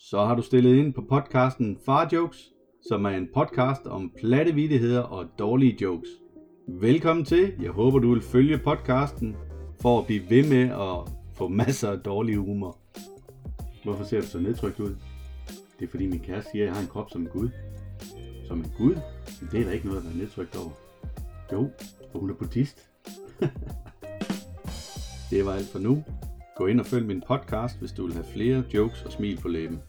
Så har du stillet ind på podcasten Far Jokes, som er en podcast om platte vittigheder og dårlige jokes. Velkommen til. Jeg håber, du vil følge podcasten for at blive ved med at få masser af dårlig humor. Hvorfor ser du så nedtrykt ud? Det er fordi min kæreste siger, at jeg har en krop som en gud. Som en gud? Men det er der ikke noget at være nedtrykt over. Jo, for hun er buddhist. det var alt for nu. Gå ind og følg min podcast, hvis du vil have flere jokes og smil på læben.